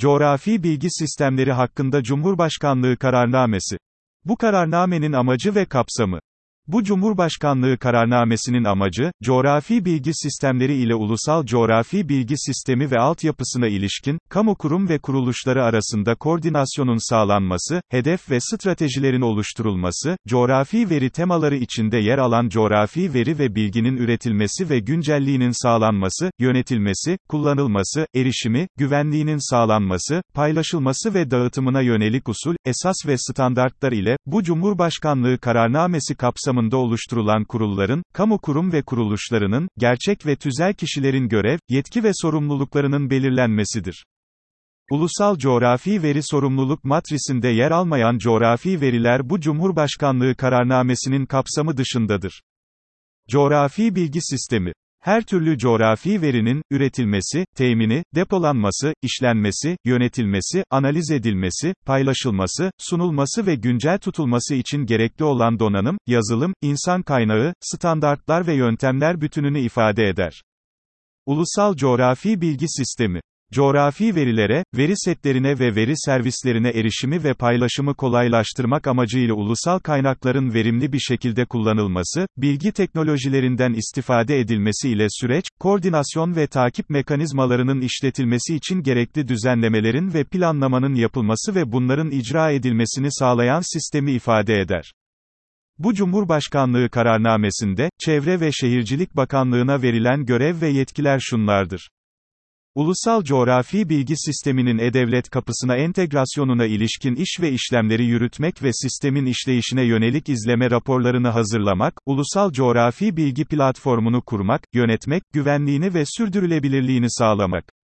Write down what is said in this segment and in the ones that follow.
Coğrafi Bilgi Sistemleri hakkında Cumhurbaşkanlığı kararnamesi. Bu kararnamenin amacı ve kapsamı. Bu Cumhurbaşkanlığı kararnamesinin amacı, coğrafi bilgi sistemleri ile ulusal coğrafi bilgi sistemi ve altyapısına ilişkin, kamu kurum ve kuruluşları arasında koordinasyonun sağlanması, hedef ve stratejilerin oluşturulması, coğrafi veri temaları içinde yer alan coğrafi veri ve bilginin üretilmesi ve güncelliğinin sağlanması, yönetilmesi, kullanılması, erişimi, güvenliğinin sağlanması, paylaşılması ve dağıtımına yönelik usul, esas ve standartlar ile, bu Cumhurbaşkanlığı kararnamesi kapsamında kapsamında oluşturulan kurulların, kamu kurum ve kuruluşlarının, gerçek ve tüzel kişilerin görev, yetki ve sorumluluklarının belirlenmesidir. Ulusal Coğrafi Veri Sorumluluk Matrisinde yer almayan coğrafi veriler bu Cumhurbaşkanlığı kararnamesinin kapsamı dışındadır. Coğrafi Bilgi Sistemi her türlü coğrafi verinin, üretilmesi, temini, depolanması, işlenmesi, yönetilmesi, analiz edilmesi, paylaşılması, sunulması ve güncel tutulması için gerekli olan donanım, yazılım, insan kaynağı, standartlar ve yöntemler bütününü ifade eder. Ulusal Coğrafi Bilgi Sistemi Coğrafi verilere, veri setlerine ve veri servislerine erişimi ve paylaşımı kolaylaştırmak amacıyla ulusal kaynakların verimli bir şekilde kullanılması, bilgi teknolojilerinden istifade edilmesi ile süreç, koordinasyon ve takip mekanizmalarının işletilmesi için gerekli düzenlemelerin ve planlamanın yapılması ve bunların icra edilmesini sağlayan sistemi ifade eder. Bu Cumhurbaşkanlığı kararnamesinde, Çevre ve Şehircilik Bakanlığı'na verilen görev ve yetkiler şunlardır. Ulusal Coğrafi Bilgi Sistemi'nin E-Devlet kapısına entegrasyonuna ilişkin iş ve işlemleri yürütmek ve sistemin işleyişine yönelik izleme raporlarını hazırlamak, ulusal coğrafi bilgi platformunu kurmak, yönetmek, güvenliğini ve sürdürülebilirliğini sağlamak.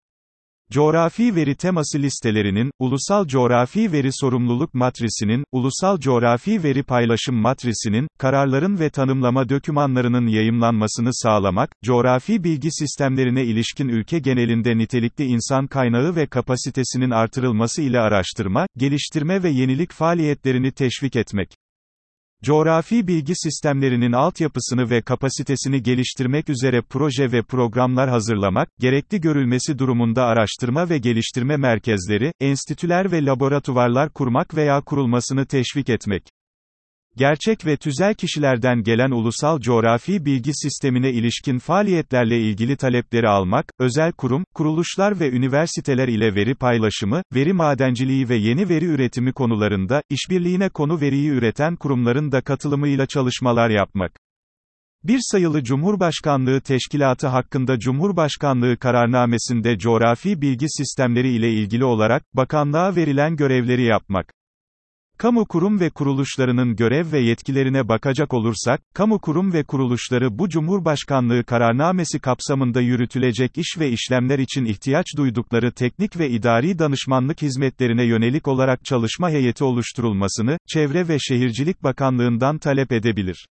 Coğrafi veri teması listelerinin, ulusal coğrafi veri sorumluluk matrisinin, ulusal coğrafi veri paylaşım matrisinin, kararların ve tanımlama dokümanlarının yayımlanmasını sağlamak, coğrafi bilgi sistemlerine ilişkin ülke genelinde nitelikli insan kaynağı ve kapasitesinin artırılması ile araştırma, geliştirme ve yenilik faaliyetlerini teşvik etmek. Coğrafi bilgi sistemlerinin altyapısını ve kapasitesini geliştirmek üzere proje ve programlar hazırlamak, gerekli görülmesi durumunda araştırma ve geliştirme merkezleri, enstitüler ve laboratuvarlar kurmak veya kurulmasını teşvik etmek. Gerçek ve tüzel kişilerden gelen ulusal coğrafi bilgi sistemine ilişkin faaliyetlerle ilgili talepleri almak, özel kurum, kuruluşlar ve üniversiteler ile veri paylaşımı, veri madenciliği ve yeni veri üretimi konularında, işbirliğine konu veriyi üreten kurumların da katılımıyla çalışmalar yapmak. Bir sayılı Cumhurbaşkanlığı Teşkilatı hakkında Cumhurbaşkanlığı kararnamesinde coğrafi bilgi sistemleri ile ilgili olarak, bakanlığa verilen görevleri yapmak. Kamu kurum ve kuruluşlarının görev ve yetkilerine bakacak olursak, kamu kurum ve kuruluşları bu Cumhurbaşkanlığı kararnamesi kapsamında yürütülecek iş ve işlemler için ihtiyaç duydukları teknik ve idari danışmanlık hizmetlerine yönelik olarak çalışma heyeti oluşturulmasını, Çevre ve Şehircilik Bakanlığından talep edebilir.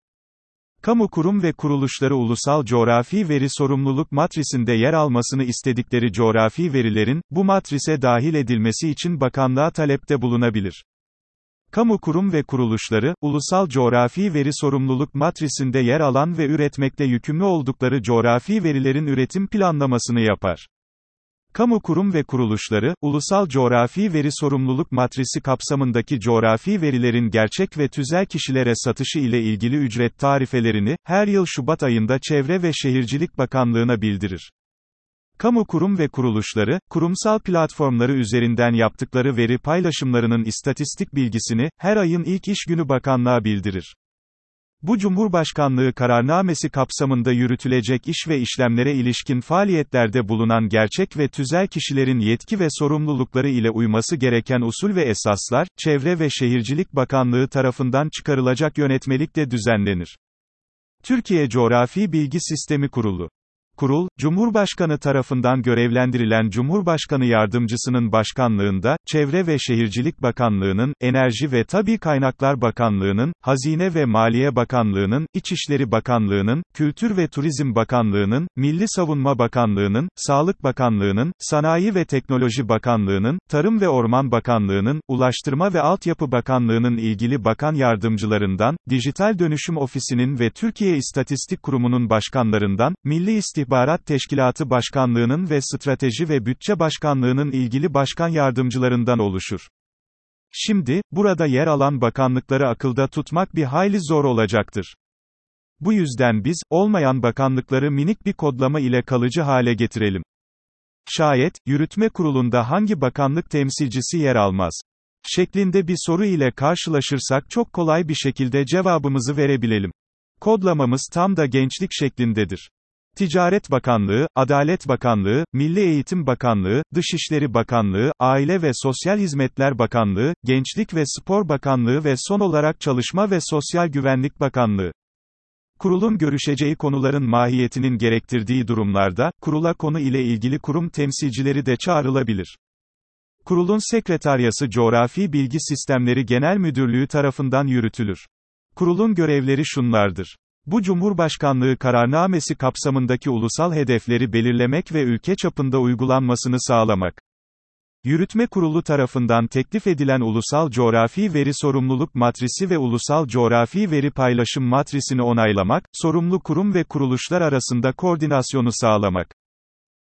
Kamu kurum ve kuruluşları ulusal coğrafi veri sorumluluk matrisinde yer almasını istedikleri coğrafi verilerin, bu matrise dahil edilmesi için bakanlığa talepte bulunabilir. Kamu kurum ve kuruluşları, ulusal coğrafi veri sorumluluk matrisinde yer alan ve üretmekle yükümlü oldukları coğrafi verilerin üretim planlamasını yapar. Kamu kurum ve kuruluşları, ulusal coğrafi veri sorumluluk matrisi kapsamındaki coğrafi verilerin gerçek ve tüzel kişilere satışı ile ilgili ücret tarifelerini, her yıl Şubat ayında Çevre ve Şehircilik Bakanlığı'na bildirir. Kamu kurum ve kuruluşları, kurumsal platformları üzerinden yaptıkları veri paylaşımlarının istatistik bilgisini, her ayın ilk iş günü bakanlığa bildirir. Bu Cumhurbaşkanlığı kararnamesi kapsamında yürütülecek iş ve işlemlere ilişkin faaliyetlerde bulunan gerçek ve tüzel kişilerin yetki ve sorumlulukları ile uyması gereken usul ve esaslar, Çevre ve Şehircilik Bakanlığı tarafından çıkarılacak yönetmelikle düzenlenir. Türkiye Coğrafi Bilgi Sistemi Kurulu Kurul, Cumhurbaşkanı tarafından görevlendirilen Cumhurbaşkanı Yardımcısının başkanlığında, Çevre ve Şehircilik Bakanlığı'nın, Enerji ve Tabi Kaynaklar Bakanlığı'nın, Hazine ve Maliye Bakanlığı'nın, İçişleri Bakanlığı'nın, Kültür ve Turizm Bakanlığı'nın, Milli Savunma Bakanlığı'nın, Sağlık Bakanlığı'nın, Sanayi ve Teknoloji Bakanlığı'nın, Tarım ve Orman Bakanlığı'nın, Ulaştırma ve Altyapı Bakanlığı'nın ilgili bakan yardımcılarından, Dijital Dönüşüm Ofisi'nin ve Türkiye İstatistik Kurumu'nun başkanlarından, Milli İstihbarat İstihbarat Teşkilatı Başkanlığı'nın ve Strateji ve Bütçe Başkanlığı'nın ilgili başkan yardımcılarından oluşur. Şimdi, burada yer alan bakanlıkları akılda tutmak bir hayli zor olacaktır. Bu yüzden biz, olmayan bakanlıkları minik bir kodlama ile kalıcı hale getirelim. Şayet, yürütme kurulunda hangi bakanlık temsilcisi yer almaz? Şeklinde bir soru ile karşılaşırsak çok kolay bir şekilde cevabımızı verebilelim. Kodlamamız tam da gençlik şeklindedir. Ticaret Bakanlığı, Adalet Bakanlığı, Milli Eğitim Bakanlığı, Dışişleri Bakanlığı, Aile ve Sosyal Hizmetler Bakanlığı, Gençlik ve Spor Bakanlığı ve son olarak Çalışma ve Sosyal Güvenlik Bakanlığı. Kurulun görüşeceği konuların mahiyetinin gerektirdiği durumlarda, kurula konu ile ilgili kurum temsilcileri de çağrılabilir. Kurulun sekreteryası Coğrafi Bilgi Sistemleri Genel Müdürlüğü tarafından yürütülür. Kurulun görevleri şunlardır. Bu Cumhurbaşkanlığı kararnamesi kapsamındaki ulusal hedefleri belirlemek ve ülke çapında uygulanmasını sağlamak. Yürütme Kurulu tarafından teklif edilen Ulusal Coğrafi Veri Sorumluluk Matrisi ve Ulusal Coğrafi Veri Paylaşım Matrisini onaylamak, sorumlu kurum ve kuruluşlar arasında koordinasyonu sağlamak.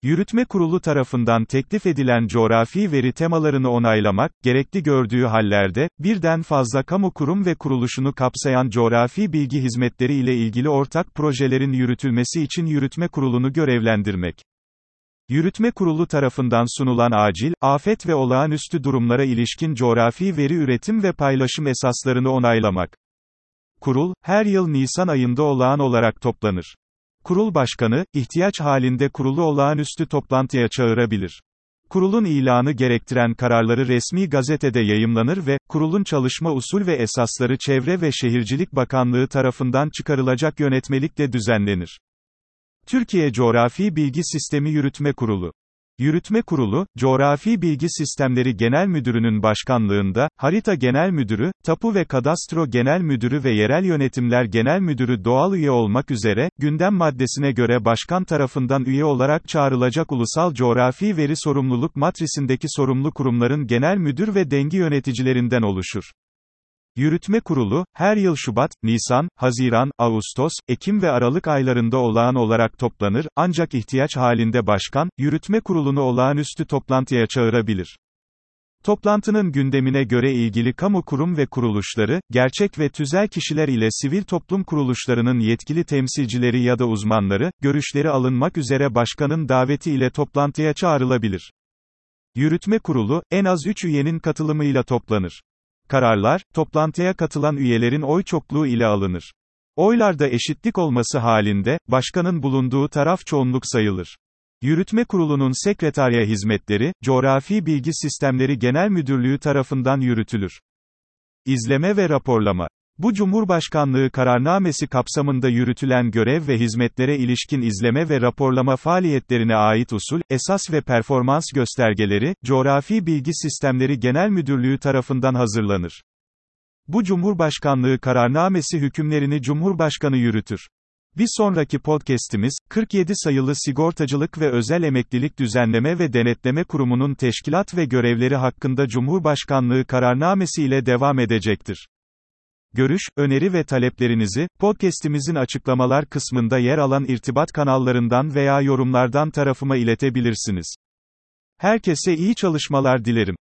Yürütme Kurulu tarafından teklif edilen coğrafi veri temalarını onaylamak, gerekli gördüğü hallerde, birden fazla kamu kurum ve kuruluşunu kapsayan coğrafi bilgi hizmetleri ile ilgili ortak projelerin yürütülmesi için Yürütme Kurulu'nu görevlendirmek. Yürütme Kurulu tarafından sunulan acil, afet ve olağanüstü durumlara ilişkin coğrafi veri üretim ve paylaşım esaslarını onaylamak. Kurul, her yıl Nisan ayında olağan olarak toplanır. Kurul başkanı, ihtiyaç halinde kurulu olağanüstü toplantıya çağırabilir. Kurulun ilanı gerektiren kararları resmi gazetede yayımlanır ve, kurulun çalışma usul ve esasları Çevre ve Şehircilik Bakanlığı tarafından çıkarılacak yönetmelikle düzenlenir. Türkiye Coğrafi Bilgi Sistemi Yürütme Kurulu Yürütme Kurulu, Coğrafi Bilgi Sistemleri Genel Müdürü'nün başkanlığında, Harita Genel Müdürü, Tapu ve Kadastro Genel Müdürü ve Yerel Yönetimler Genel Müdürü doğal üye olmak üzere, gündem maddesine göre başkan tarafından üye olarak çağrılacak Ulusal Coğrafi Veri Sorumluluk Matrisindeki sorumlu kurumların genel müdür ve dengi yöneticilerinden oluşur. Yürütme Kurulu, her yıl Şubat, Nisan, Haziran, Ağustos, Ekim ve Aralık aylarında olağan olarak toplanır, ancak ihtiyaç halinde başkan, yürütme kurulunu olağanüstü toplantıya çağırabilir. Toplantının gündemine göre ilgili kamu kurum ve kuruluşları, gerçek ve tüzel kişiler ile sivil toplum kuruluşlarının yetkili temsilcileri ya da uzmanları, görüşleri alınmak üzere başkanın daveti ile toplantıya çağrılabilir. Yürütme kurulu, en az 3 üyenin katılımıyla toplanır. Kararlar, toplantıya katılan üyelerin oy çokluğu ile alınır. Oylarda eşitlik olması halinde, başkanın bulunduğu taraf çoğunluk sayılır. Yürütme Kurulu'nun sekreterya hizmetleri, Coğrafi Bilgi Sistemleri Genel Müdürlüğü tarafından yürütülür. İzleme ve raporlama bu Cumhurbaşkanlığı kararnamesi kapsamında yürütülen görev ve hizmetlere ilişkin izleme ve raporlama faaliyetlerine ait usul, esas ve performans göstergeleri, Coğrafi Bilgi Sistemleri Genel Müdürlüğü tarafından hazırlanır. Bu Cumhurbaşkanlığı kararnamesi hükümlerini Cumhurbaşkanı yürütür. Bir sonraki podcast'imiz, 47 sayılı Sigortacılık ve Özel Emeklilik Düzenleme ve Denetleme Kurumu'nun teşkilat ve görevleri hakkında Cumhurbaşkanlığı kararnamesi ile devam edecektir. Görüş, öneri ve taleplerinizi, podcast'imizin açıklamalar kısmında yer alan irtibat kanallarından veya yorumlardan tarafıma iletebilirsiniz. Herkese iyi çalışmalar dilerim.